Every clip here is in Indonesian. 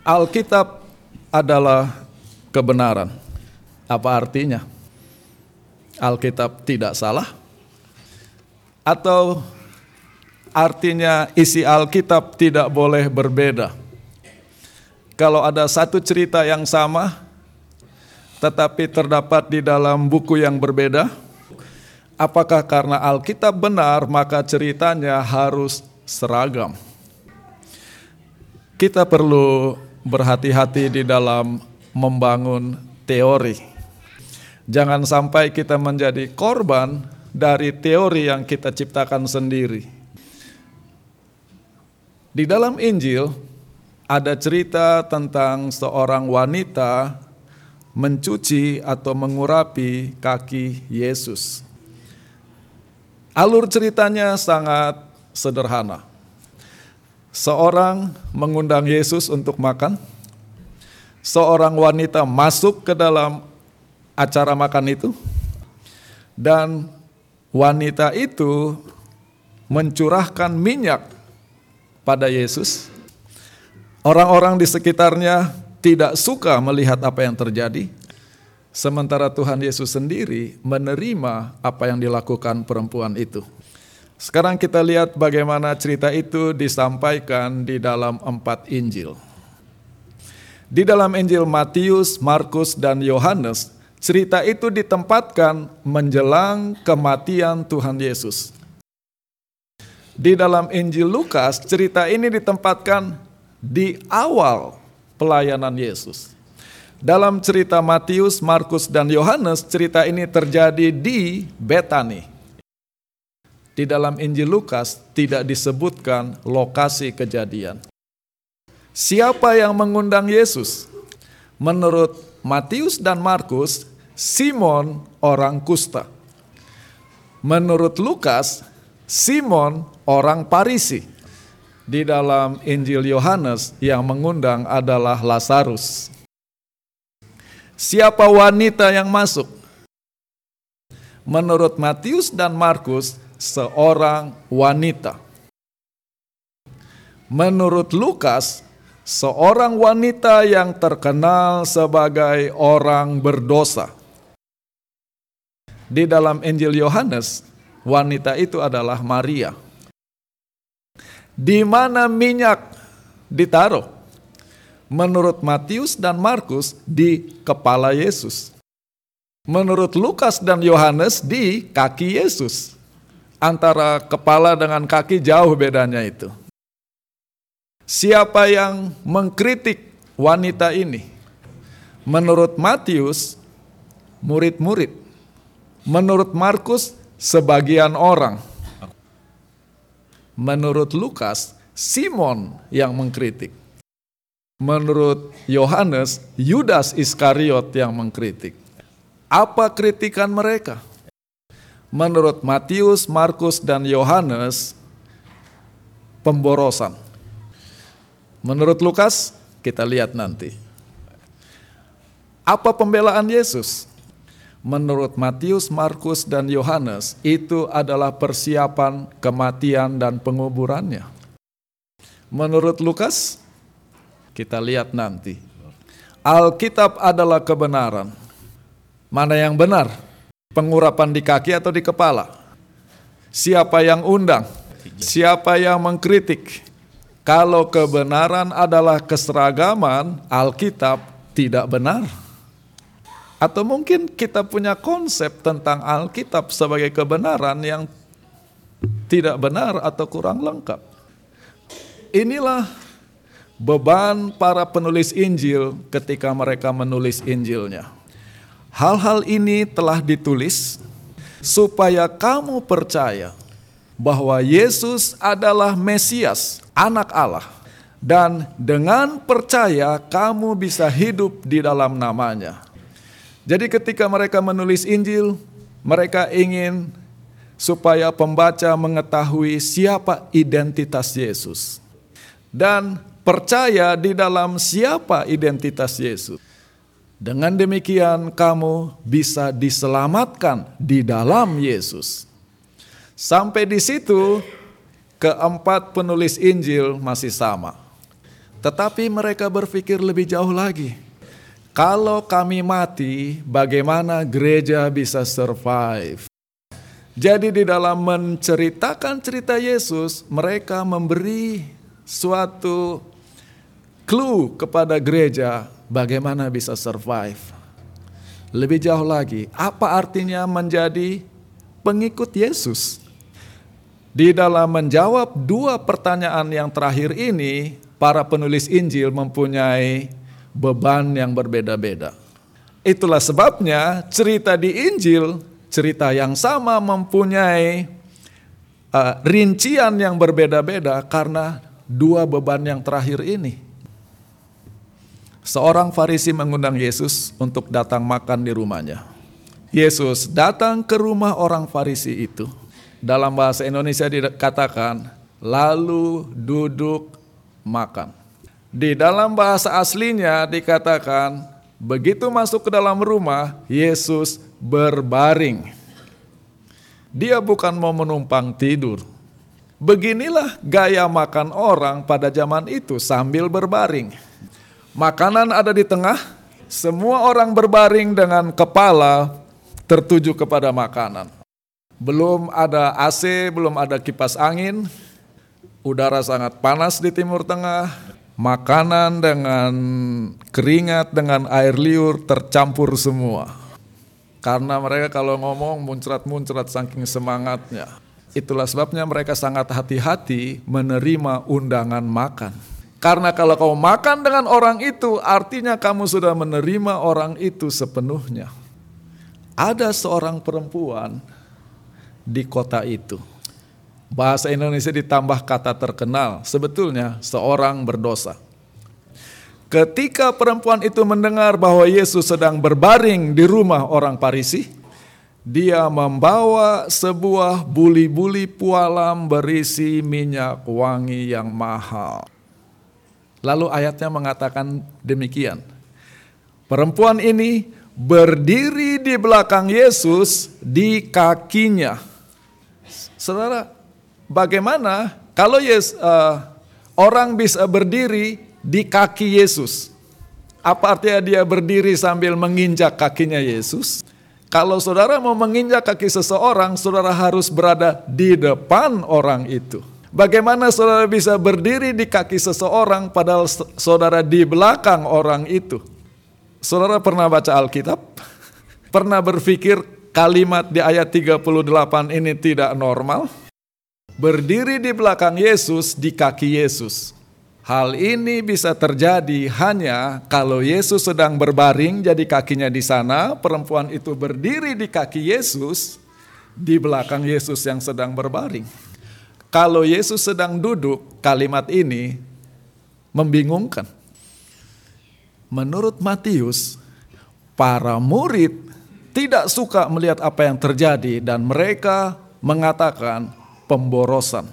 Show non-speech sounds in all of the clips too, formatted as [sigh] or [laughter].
Alkitab adalah kebenaran. Apa artinya? Alkitab tidak salah? Atau artinya isi Alkitab tidak boleh berbeda? Kalau ada satu cerita yang sama, tetapi terdapat di dalam buku yang berbeda, apakah karena Alkitab benar maka ceritanya harus seragam? Kita perlu berhati-hati di dalam membangun teori. Jangan sampai kita menjadi korban dari teori yang kita ciptakan sendiri. Di dalam Injil ada cerita tentang seorang wanita mencuci atau mengurapi kaki Yesus. Alur ceritanya sangat sederhana. Seorang mengundang Yesus untuk makan. Seorang wanita masuk ke dalam acara makan itu, dan wanita itu mencurahkan minyak pada Yesus. Orang-orang di sekitarnya tidak suka melihat apa yang terjadi, sementara Tuhan Yesus sendiri menerima apa yang dilakukan perempuan itu. Sekarang kita lihat bagaimana cerita itu disampaikan di dalam empat Injil. Di dalam Injil Matius, Markus, dan Yohanes, cerita itu ditempatkan menjelang kematian Tuhan Yesus. Di dalam Injil Lukas, cerita ini ditempatkan di awal pelayanan Yesus. Dalam cerita Matius, Markus, dan Yohanes, cerita ini terjadi di Betani di dalam Injil Lukas tidak disebutkan lokasi kejadian. Siapa yang mengundang Yesus? Menurut Matius dan Markus, Simon orang kusta. Menurut Lukas, Simon orang Parisi. Di dalam Injil Yohanes yang mengundang adalah Lazarus. Siapa wanita yang masuk? Menurut Matius dan Markus, seorang wanita. Menurut Lukas, seorang wanita yang terkenal sebagai orang berdosa. Di dalam Injil Yohanes, wanita itu adalah Maria. Di mana minyak ditaruh? Menurut Matius dan Markus, di kepala Yesus. Menurut Lukas dan Yohanes, di kaki Yesus antara kepala dengan kaki jauh bedanya itu. Siapa yang mengkritik wanita ini? Menurut Matius, murid-murid. Menurut Markus, sebagian orang. Menurut Lukas, Simon yang mengkritik. Menurut Yohanes, Yudas Iskariot yang mengkritik. Apa kritikan mereka? Menurut Matius, Markus, dan Yohanes pemborosan. Menurut Lukas, kita lihat nanti. Apa pembelaan Yesus? Menurut Matius, Markus, dan Yohanes, itu adalah persiapan kematian dan penguburannya. Menurut Lukas, kita lihat nanti. Alkitab adalah kebenaran. Mana yang benar? Pengurapan di kaki atau di kepala? Siapa yang undang? Siapa yang mengkritik? Kalau kebenaran adalah keseragaman, Alkitab tidak benar. Atau mungkin kita punya konsep tentang Alkitab sebagai kebenaran yang tidak benar atau kurang lengkap. Inilah beban para penulis Injil ketika mereka menulis Injilnya. Hal-hal ini telah ditulis supaya kamu percaya bahwa Yesus adalah Mesias, Anak Allah, dan dengan percaya kamu bisa hidup di dalam namanya. Jadi, ketika mereka menulis Injil, mereka ingin supaya pembaca mengetahui siapa identitas Yesus dan percaya di dalam siapa identitas Yesus. Dengan demikian kamu bisa diselamatkan di dalam Yesus. Sampai di situ keempat penulis Injil masih sama. Tetapi mereka berpikir lebih jauh lagi. Kalau kami mati, bagaimana gereja bisa survive? Jadi di dalam menceritakan cerita Yesus, mereka memberi suatu clue kepada gereja bagaimana bisa survive. Lebih jauh lagi, apa artinya menjadi pengikut Yesus? Di dalam menjawab dua pertanyaan yang terakhir ini, para penulis Injil mempunyai beban yang berbeda-beda. Itulah sebabnya cerita di Injil, cerita yang sama mempunyai uh, rincian yang berbeda-beda karena dua beban yang terakhir ini. Seorang Farisi mengundang Yesus untuk datang makan di rumahnya. Yesus datang ke rumah orang Farisi itu. Dalam bahasa Indonesia dikatakan, lalu duduk makan. Di dalam bahasa aslinya dikatakan, begitu masuk ke dalam rumah, Yesus berbaring. Dia bukan mau menumpang tidur. Beginilah gaya makan orang pada zaman itu sambil berbaring. Makanan ada di tengah, semua orang berbaring dengan kepala tertuju kepada makanan. Belum ada AC, belum ada kipas angin, udara sangat panas di Timur Tengah, makanan dengan keringat dengan air liur tercampur semua. Karena mereka kalau ngomong muncrat-muncrat saking semangatnya. Itulah sebabnya mereka sangat hati-hati menerima undangan makan. Karena kalau kau makan dengan orang itu, artinya kamu sudah menerima orang itu sepenuhnya. Ada seorang perempuan di kota itu bahasa Indonesia ditambah kata terkenal, sebetulnya seorang berdosa. Ketika perempuan itu mendengar bahwa Yesus sedang berbaring di rumah orang Parisi, dia membawa sebuah buli-buli pualam berisi minyak wangi yang mahal. Lalu ayatnya mengatakan demikian. Perempuan ini berdiri di belakang Yesus di kakinya. Saudara, bagaimana kalau yes, uh, orang bisa berdiri di kaki Yesus? Apa artinya dia berdiri sambil menginjak kakinya Yesus? Kalau saudara mau menginjak kaki seseorang, saudara harus berada di depan orang itu. Bagaimana saudara bisa berdiri di kaki seseorang padahal saudara di belakang orang itu? Saudara pernah baca Alkitab? [laughs] Pernah berpikir kalimat di ayat 38 ini tidak normal? berdiri di belakang Yesus di kaki Yesus. Hal ini bisa terjadi hanya kalau Yesus sedang berbaring jadi kakinya di sana, perempuan itu berdiri di kaki Yesus di belakang Yesus yang sedang berbaring. Kalau Yesus sedang duduk, kalimat ini membingungkan. Menurut Matius, para murid tidak suka melihat apa yang terjadi dan mereka mengatakan, pemborosan.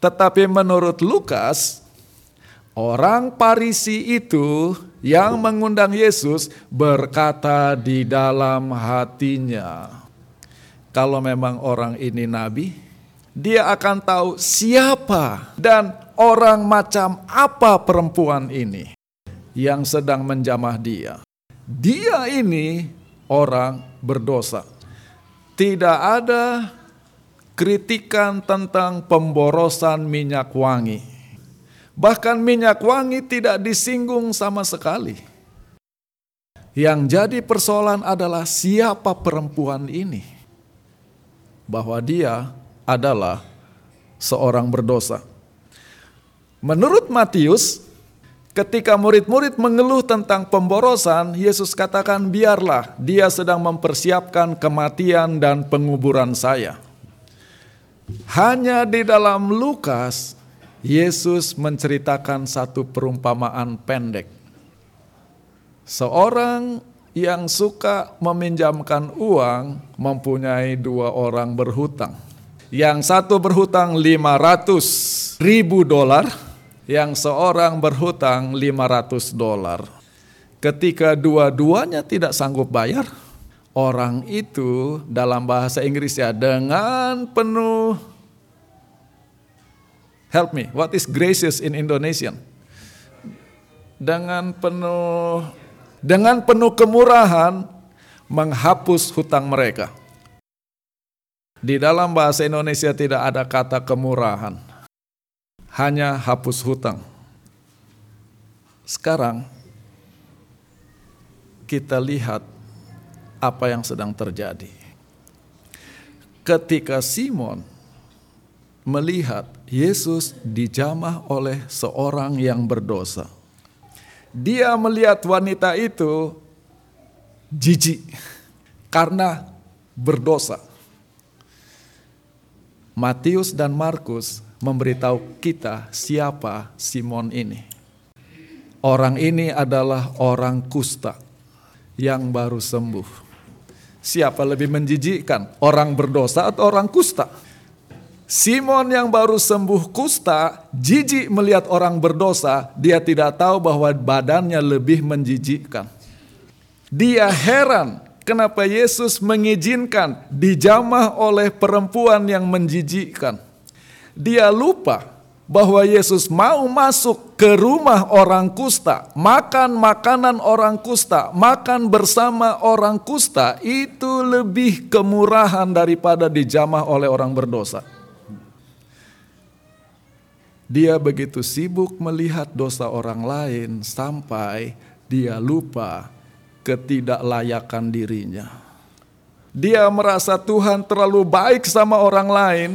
Tetapi menurut Lukas, orang Parisi itu yang mengundang Yesus berkata di dalam hatinya, kalau memang orang ini nabi, dia akan tahu siapa dan orang macam apa perempuan ini yang sedang menjamah dia. Dia ini orang berdosa. Tidak ada kritikan tentang pemborosan minyak wangi. Bahkan minyak wangi tidak disinggung sama sekali. Yang jadi persoalan adalah siapa perempuan ini. Bahwa dia adalah seorang berdosa. Menurut Matius, ketika murid-murid mengeluh tentang pemborosan, Yesus katakan biarlah dia sedang mempersiapkan kematian dan penguburan saya. Hanya di dalam Lukas, Yesus menceritakan satu perumpamaan pendek. Seorang yang suka meminjamkan uang mempunyai dua orang berhutang. Yang satu berhutang 500 ribu dolar, yang seorang berhutang 500 dolar. Ketika dua-duanya tidak sanggup bayar, orang itu dalam bahasa Inggris ya dengan penuh help me what is gracious in Indonesian dengan penuh dengan penuh kemurahan menghapus hutang mereka. Di dalam bahasa Indonesia tidak ada kata kemurahan. Hanya hapus hutang. Sekarang kita lihat apa yang sedang terjadi. Ketika Simon melihat Yesus dijamah oleh seorang yang berdosa, dia melihat wanita itu jijik karena berdosa. Matius dan Markus memberitahu kita siapa Simon ini. Orang ini adalah orang kusta yang baru sembuh. Siapa lebih menjijikkan, orang berdosa atau orang kusta? Simon yang baru sembuh kusta, jijik melihat orang berdosa, dia tidak tahu bahwa badannya lebih menjijikkan. Dia heran kenapa Yesus mengizinkan dijamah oleh perempuan yang menjijikkan. Dia lupa bahwa Yesus mau masuk ke rumah orang kusta, makan makanan orang kusta, makan bersama orang kusta, itu lebih kemurahan daripada dijamah oleh orang berdosa. Dia begitu sibuk melihat dosa orang lain sampai dia lupa ketidaklayakan dirinya. Dia merasa Tuhan terlalu baik sama orang lain,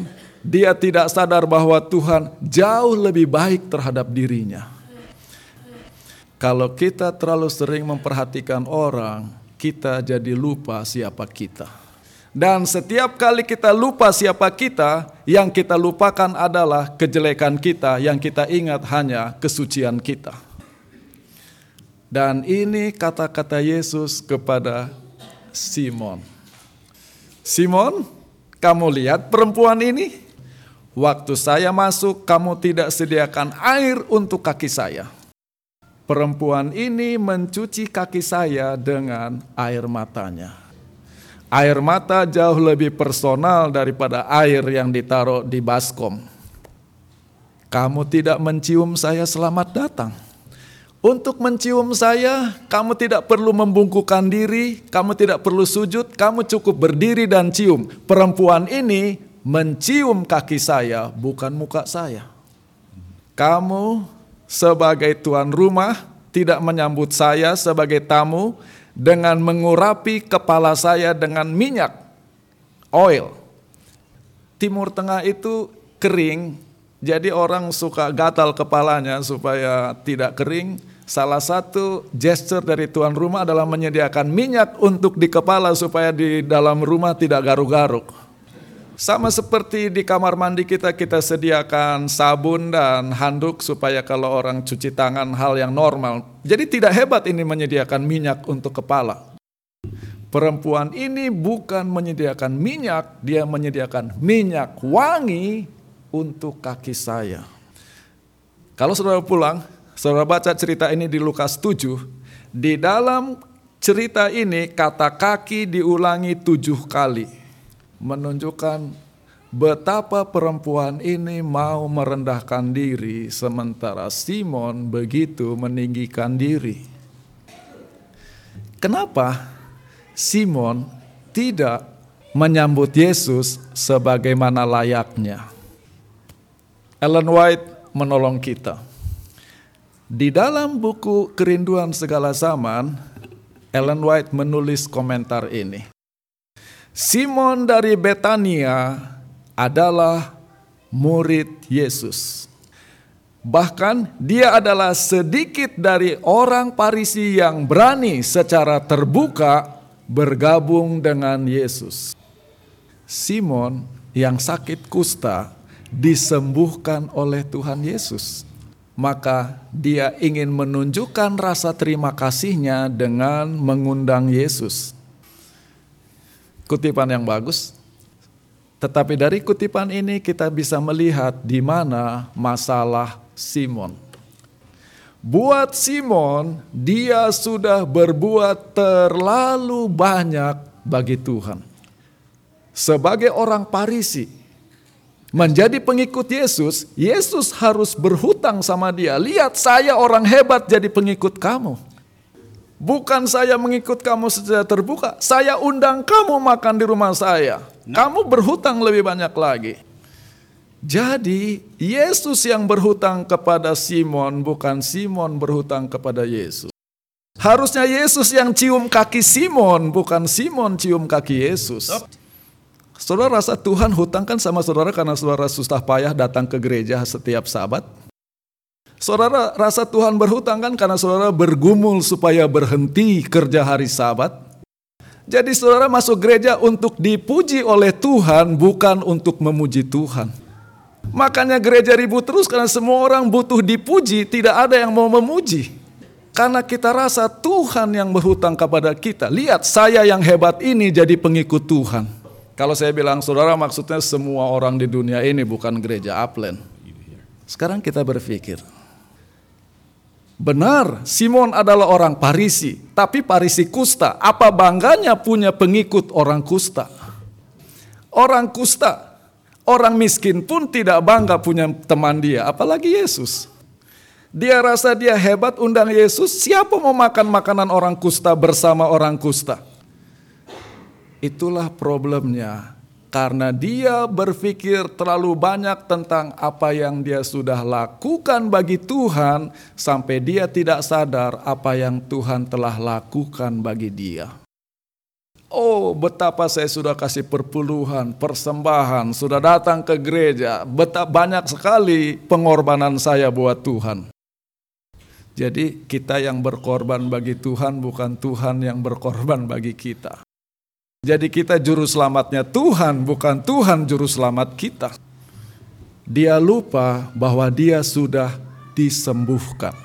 dia tidak sadar bahwa Tuhan jauh lebih baik terhadap dirinya. Kalau kita terlalu sering memperhatikan orang, kita jadi lupa siapa kita. Dan setiap kali kita lupa siapa kita, yang kita lupakan adalah kejelekan kita, yang kita ingat hanya kesucian kita. Dan ini kata-kata Yesus kepada Simon. Simon, kamu lihat perempuan ini? Waktu saya masuk, kamu tidak sediakan air untuk kaki saya. Perempuan ini mencuci kaki saya dengan air matanya. Air mata jauh lebih personal daripada air yang ditaruh di baskom. Kamu tidak mencium saya selamat datang. Untuk mencium saya, kamu tidak perlu membungkukkan diri, kamu tidak perlu sujud, kamu cukup berdiri dan cium. Perempuan ini mencium kaki saya, bukan muka saya. Kamu sebagai tuan rumah tidak menyambut saya sebagai tamu, dengan mengurapi kepala saya dengan minyak oil. Timur Tengah itu kering, jadi orang suka gatal kepalanya supaya tidak kering. Salah satu gesture dari tuan rumah adalah menyediakan minyak untuk di kepala supaya di dalam rumah tidak garuk-garuk. Sama seperti di kamar mandi kita, kita sediakan sabun dan handuk supaya kalau orang cuci tangan hal yang normal. Jadi tidak hebat ini menyediakan minyak untuk kepala. Perempuan ini bukan menyediakan minyak, dia menyediakan minyak wangi untuk kaki saya. Kalau saudara pulang, saudara baca cerita ini di Lukas 7, di dalam cerita ini kata kaki diulangi tujuh kali menunjukkan betapa perempuan ini mau merendahkan diri sementara Simon begitu meninggikan diri. Kenapa Simon tidak menyambut Yesus sebagaimana layaknya? Ellen White menolong kita. Di dalam buku Kerinduan Segala Zaman, Ellen White menulis komentar ini. Simon dari Betania adalah murid Yesus. Bahkan dia adalah sedikit dari orang Parisi yang berani secara terbuka bergabung dengan Yesus. Simon yang sakit kusta disembuhkan oleh Tuhan Yesus. Maka dia ingin menunjukkan rasa terima kasihnya dengan mengundang Yesus kutipan yang bagus. Tetapi dari kutipan ini kita bisa melihat di mana masalah Simon. Buat Simon, dia sudah berbuat terlalu banyak bagi Tuhan. Sebagai orang Parisi, menjadi pengikut Yesus, Yesus harus berhutang sama dia. Lihat saya orang hebat jadi pengikut kamu. Bukan saya mengikut kamu secara terbuka, saya undang kamu makan di rumah saya. Kamu berhutang lebih banyak lagi. Jadi Yesus yang berhutang kepada Simon, bukan Simon berhutang kepada Yesus. Harusnya Yesus yang cium kaki Simon, bukan Simon cium kaki Yesus. Saudara rasa Tuhan hutang kan sama saudara karena saudara susah payah datang ke gereja setiap sabat? Saudara rasa Tuhan berhutang kan karena saudara bergumul supaya berhenti kerja hari sabat? Jadi saudara masuk gereja untuk dipuji oleh Tuhan bukan untuk memuji Tuhan. Makanya gereja ribut terus karena semua orang butuh dipuji, tidak ada yang mau memuji. Karena kita rasa Tuhan yang berhutang kepada kita. Lihat saya yang hebat ini jadi pengikut Tuhan. Kalau saya bilang saudara maksudnya semua orang di dunia ini bukan gereja Upland. Sekarang kita berpikir. Benar, Simon adalah orang Parisi, tapi Parisi kusta. Apa bangganya punya pengikut orang kusta? Orang kusta, orang miskin pun tidak bangga punya teman dia, apalagi Yesus. Dia rasa dia hebat undang Yesus, siapa mau makan makanan orang kusta bersama orang kusta? Itulah problemnya. Karena dia berpikir terlalu banyak tentang apa yang dia sudah lakukan bagi Tuhan, sampai dia tidak sadar apa yang Tuhan telah lakukan bagi dia. Oh, betapa saya sudah kasih perpuluhan, persembahan, sudah datang ke gereja, betapa banyak sekali pengorbanan saya buat Tuhan. Jadi, kita yang berkorban bagi Tuhan, bukan Tuhan yang berkorban bagi kita. Jadi kita juru selamatnya Tuhan, bukan Tuhan juru selamat kita. Dia lupa bahwa dia sudah disembuhkan.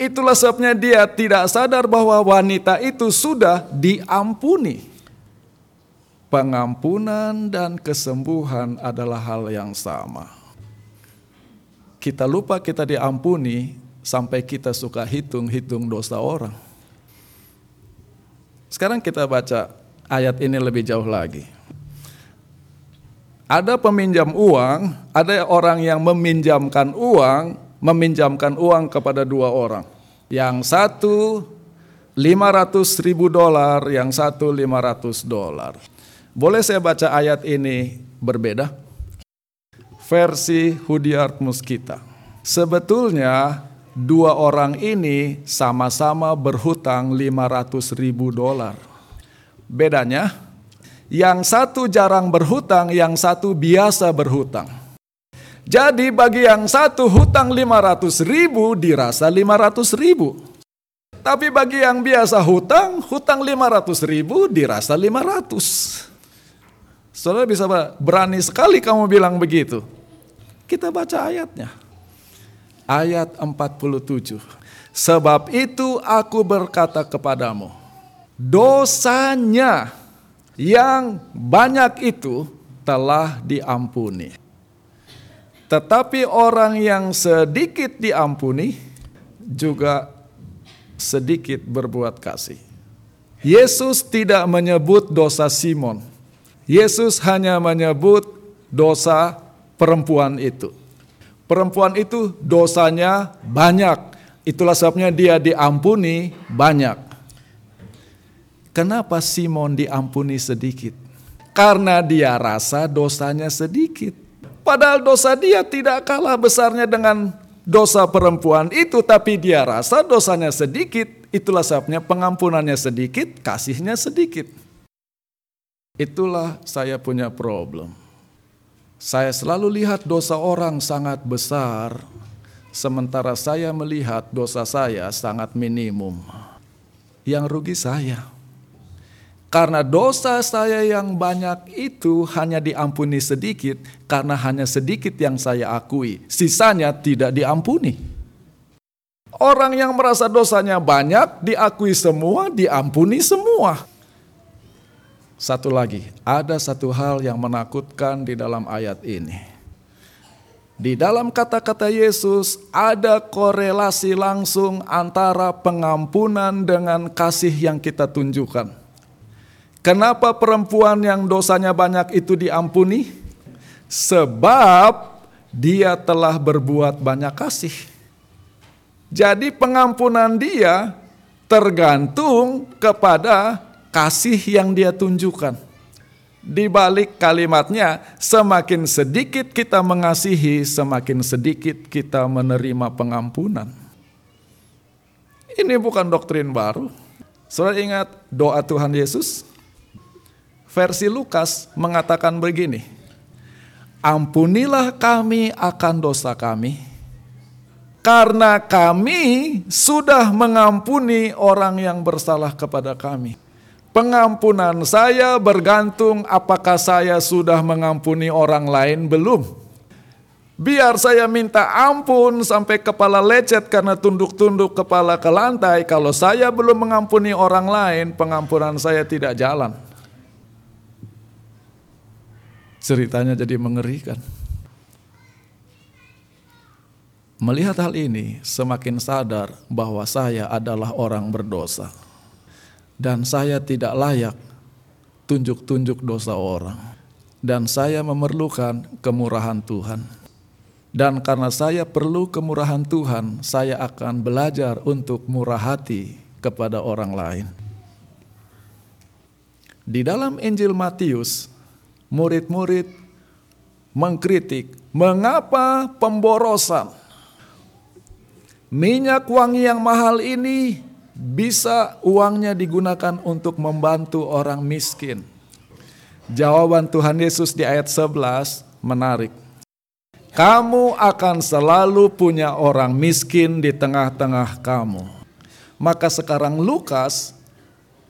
Itulah sebabnya dia tidak sadar bahwa wanita itu sudah diampuni. Pengampunan dan kesembuhan adalah hal yang sama. Kita lupa kita diampuni sampai kita suka hitung-hitung dosa orang. Sekarang kita baca ayat ini lebih jauh lagi. Ada peminjam uang, ada orang yang meminjamkan uang, meminjamkan uang kepada dua orang. Yang satu 500 ribu dolar, yang satu 500 dolar. Boleh saya baca ayat ini berbeda? Versi Hudiart Muskita. Sebetulnya dua orang ini sama-sama berhutang 500 ribu dolar. Bedanya, yang satu jarang berhutang, yang satu biasa berhutang. Jadi bagi yang satu hutang 500 ribu dirasa 500 ribu. Tapi bagi yang biasa hutang, hutang 500 ribu dirasa 500. Saudara bisa berani sekali kamu bilang begitu. Kita baca ayatnya. Ayat 47. Sebab itu aku berkata kepadamu, dosanya yang banyak itu telah diampuni. Tetapi orang yang sedikit diampuni juga sedikit berbuat kasih. Yesus tidak menyebut dosa Simon. Yesus hanya menyebut dosa perempuan itu. Perempuan itu dosanya banyak. Itulah sebabnya dia diampuni banyak. Kenapa Simon diampuni sedikit? Karena dia rasa dosanya sedikit. Padahal dosa dia tidak kalah besarnya dengan dosa perempuan itu, tapi dia rasa dosanya sedikit. Itulah sebabnya pengampunannya sedikit, kasihnya sedikit. Itulah saya punya problem. Saya selalu lihat dosa orang sangat besar, sementara saya melihat dosa saya sangat minimum. Yang rugi saya. Karena dosa saya yang banyak itu hanya diampuni sedikit, karena hanya sedikit yang saya akui, sisanya tidak diampuni. Orang yang merasa dosanya banyak, diakui semua, diampuni semua. Satu lagi, ada satu hal yang menakutkan di dalam ayat ini. Di dalam kata-kata Yesus ada korelasi langsung antara pengampunan dengan kasih yang kita tunjukkan. Kenapa perempuan yang dosanya banyak itu diampuni? Sebab dia telah berbuat banyak kasih. Jadi pengampunan dia tergantung kepada kasih yang dia tunjukkan. Di balik kalimatnya, semakin sedikit kita mengasihi, semakin sedikit kita menerima pengampunan. Ini bukan doktrin baru. Saudara ingat doa Tuhan Yesus? Versi Lukas mengatakan begini, Ampunilah kami akan dosa kami, karena kami sudah mengampuni orang yang bersalah kepada kami. Pengampunan saya bergantung apakah saya sudah mengampuni orang lain belum. Biar saya minta ampun sampai kepala lecet karena tunduk-tunduk kepala ke lantai. Kalau saya belum mengampuni orang lain, pengampunan saya tidak jalan. Ceritanya jadi mengerikan. Melihat hal ini, semakin sadar bahwa saya adalah orang berdosa dan saya tidak layak tunjuk-tunjuk dosa orang. Dan saya memerlukan kemurahan Tuhan. Dan karena saya perlu kemurahan Tuhan, saya akan belajar untuk murah hati kepada orang lain. Di dalam Injil Matius, murid-murid mengkritik, mengapa pemborosan minyak wangi yang mahal ini bisa uangnya digunakan untuk membantu orang miskin? Jawaban Tuhan Yesus di ayat 11 menarik. Kamu akan selalu punya orang miskin di tengah-tengah kamu. Maka sekarang Lukas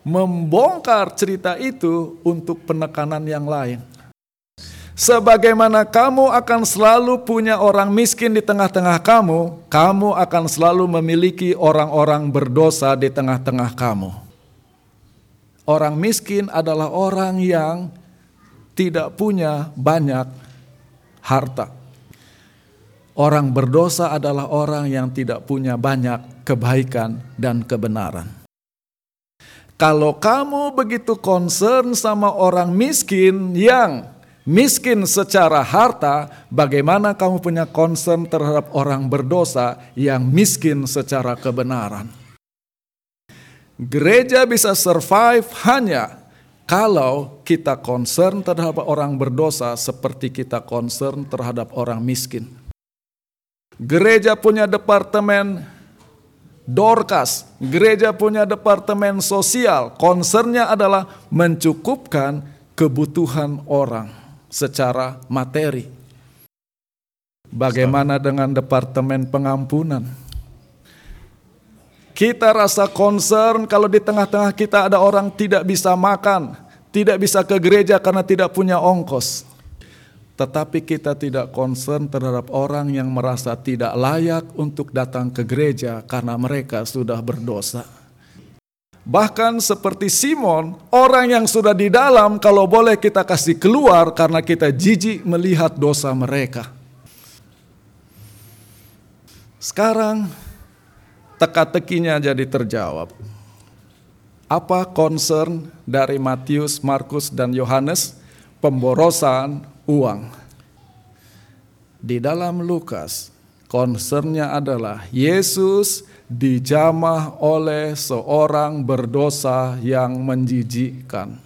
membongkar cerita itu untuk penekanan yang lain. Sebagaimana kamu akan selalu punya orang miskin di tengah-tengah kamu, kamu akan selalu memiliki orang-orang berdosa di tengah-tengah kamu. Orang miskin adalah orang yang tidak punya banyak harta. Orang berdosa adalah orang yang tidak punya banyak kebaikan dan kebenaran. Kalau kamu begitu concern sama orang miskin yang miskin secara harta, bagaimana kamu punya concern terhadap orang berdosa yang miskin secara kebenaran? Gereja bisa survive hanya kalau kita concern terhadap orang berdosa seperti kita concern terhadap orang miskin. Gereja punya departemen Dorcas, gereja punya departemen sosial, concernnya adalah mencukupkan kebutuhan orang secara materi. Bagaimana dengan departemen pengampunan? Kita rasa concern kalau di tengah-tengah kita ada orang tidak bisa makan, tidak bisa ke gereja karena tidak punya ongkos. Tetapi kita tidak concern terhadap orang yang merasa tidak layak untuk datang ke gereja karena mereka sudah berdosa. Bahkan seperti Simon, orang yang sudah di dalam kalau boleh kita kasih keluar karena kita jijik melihat dosa mereka. Sekarang teka-tekinya jadi terjawab. Apa concern dari Matius, Markus, dan Yohanes? Pemborosan uang. Di dalam Lukas, concernnya adalah Yesus dijamah oleh seorang berdosa yang menjijikkan.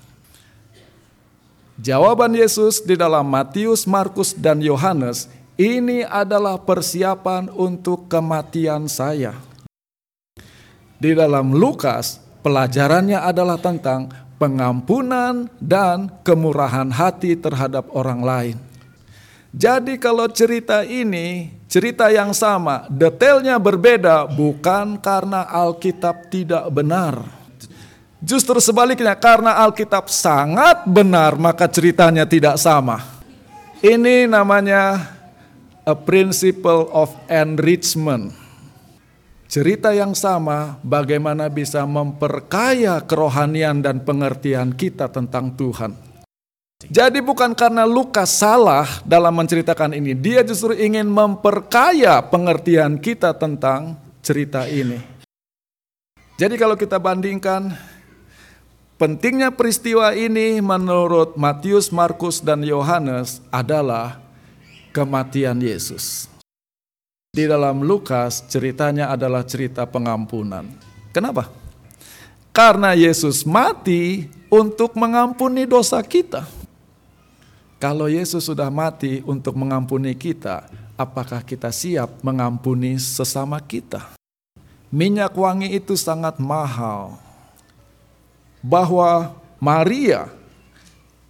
Jawaban Yesus di dalam Matius, Markus, dan Yohanes ini adalah persiapan untuk kematian saya. Di dalam Lukas, pelajarannya adalah tentang pengampunan dan kemurahan hati terhadap orang lain. Jadi kalau cerita ini, cerita yang sama, detailnya berbeda bukan karena Alkitab tidak benar. Justru sebaliknya karena Alkitab sangat benar maka ceritanya tidak sama. Ini namanya a principle of enrichment. Cerita yang sama bagaimana bisa memperkaya kerohanian dan pengertian kita tentang Tuhan. Jadi bukan karena Lukas salah dalam menceritakan ini, dia justru ingin memperkaya pengertian kita tentang cerita ini. Jadi kalau kita bandingkan pentingnya peristiwa ini menurut Matius, Markus dan Yohanes adalah kematian Yesus. Di dalam Lukas ceritanya adalah cerita pengampunan. Kenapa? Karena Yesus mati untuk mengampuni dosa kita. Kalau Yesus sudah mati untuk mengampuni kita, apakah kita siap mengampuni sesama kita? Minyak wangi itu sangat mahal. Bahwa Maria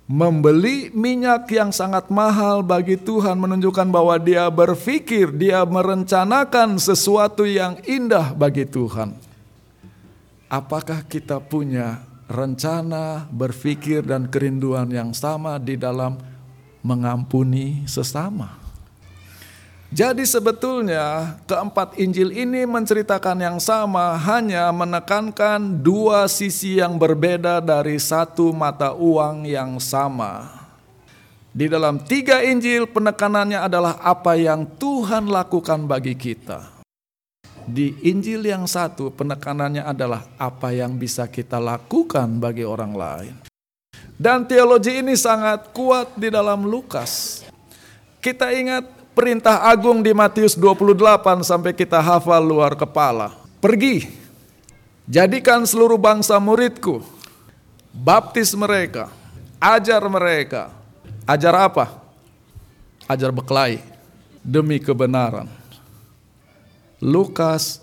membeli minyak yang sangat mahal bagi Tuhan menunjukkan bahwa dia berpikir, dia merencanakan sesuatu yang indah bagi Tuhan. Apakah kita punya rencana, berpikir dan kerinduan yang sama di dalam mengampuni sesama? Jadi sebetulnya keempat Injil ini menceritakan yang sama, hanya menekankan dua sisi yang berbeda dari satu mata uang yang sama. Di dalam tiga Injil penekanannya adalah apa yang Tuhan lakukan bagi kita. Di Injil yang satu penekanannya adalah apa yang bisa kita lakukan bagi orang lain. Dan teologi ini sangat kuat di dalam Lukas. Kita ingat perintah agung di Matius 28 sampai kita hafal luar kepala. Pergi, jadikan seluruh bangsa muridku, baptis mereka, ajar mereka. Ajar apa? Ajar beklai demi kebenaran. Lukas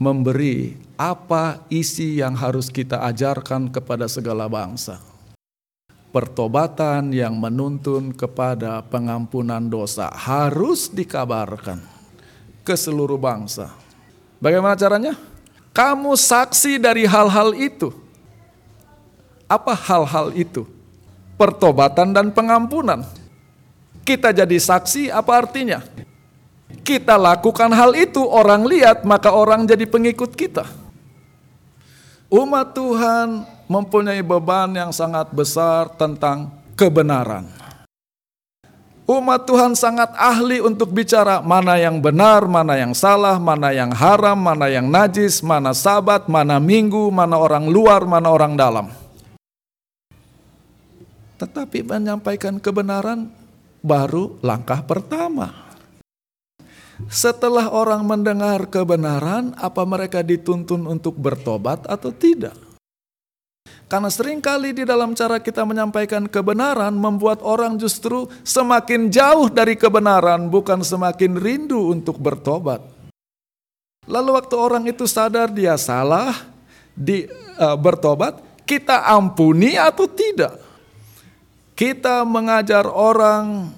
memberi apa isi yang harus kita ajarkan kepada segala bangsa pertobatan yang menuntun kepada pengampunan dosa harus dikabarkan ke seluruh bangsa. Bagaimana caranya? Kamu saksi dari hal-hal itu. Apa hal-hal itu? Pertobatan dan pengampunan. Kita jadi saksi, apa artinya? Kita lakukan hal itu, orang lihat, maka orang jadi pengikut kita. Umat Tuhan mempunyai beban yang sangat besar tentang kebenaran. Umat Tuhan sangat ahli untuk bicara mana yang benar, mana yang salah, mana yang haram, mana yang najis, mana sabat, mana minggu, mana orang luar, mana orang dalam. Tetapi menyampaikan kebenaran baru langkah pertama. Setelah orang mendengar kebenaran, apa mereka dituntun untuk bertobat atau tidak? Karena sering kali di dalam cara kita menyampaikan kebenaran membuat orang justru semakin jauh dari kebenaran, bukan semakin rindu untuk bertobat. Lalu waktu orang itu sadar dia salah, di uh, bertobat, kita ampuni atau tidak? Kita mengajar orang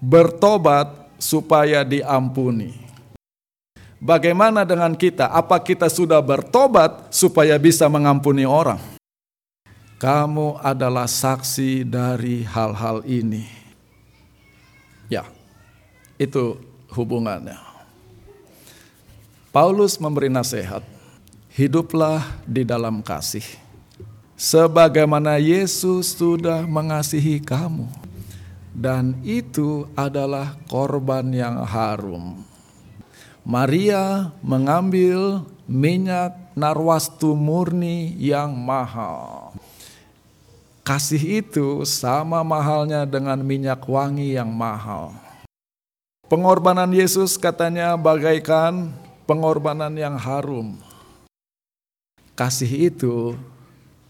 bertobat supaya diampuni. Bagaimana dengan kita? Apa kita sudah bertobat supaya bisa mengampuni orang? Kamu adalah saksi dari hal-hal ini. Ya, itu hubungannya. Paulus memberi nasihat, hiduplah di dalam kasih. Sebagaimana Yesus sudah mengasihi kamu. Dan itu adalah korban yang harum. Maria mengambil minyak narwastu murni yang mahal Kasih itu sama mahalnya dengan minyak wangi yang mahal. Pengorbanan Yesus katanya bagaikan pengorbanan yang harum. Kasih itu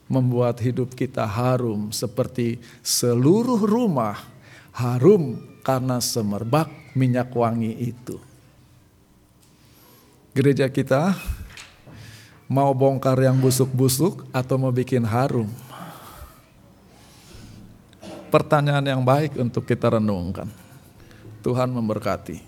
membuat hidup kita harum seperti seluruh rumah harum karena semerbak minyak wangi itu. Gereja kita mau bongkar yang busuk-busuk atau mau bikin harum? Pertanyaan yang baik untuk kita renungkan. Tuhan memberkati.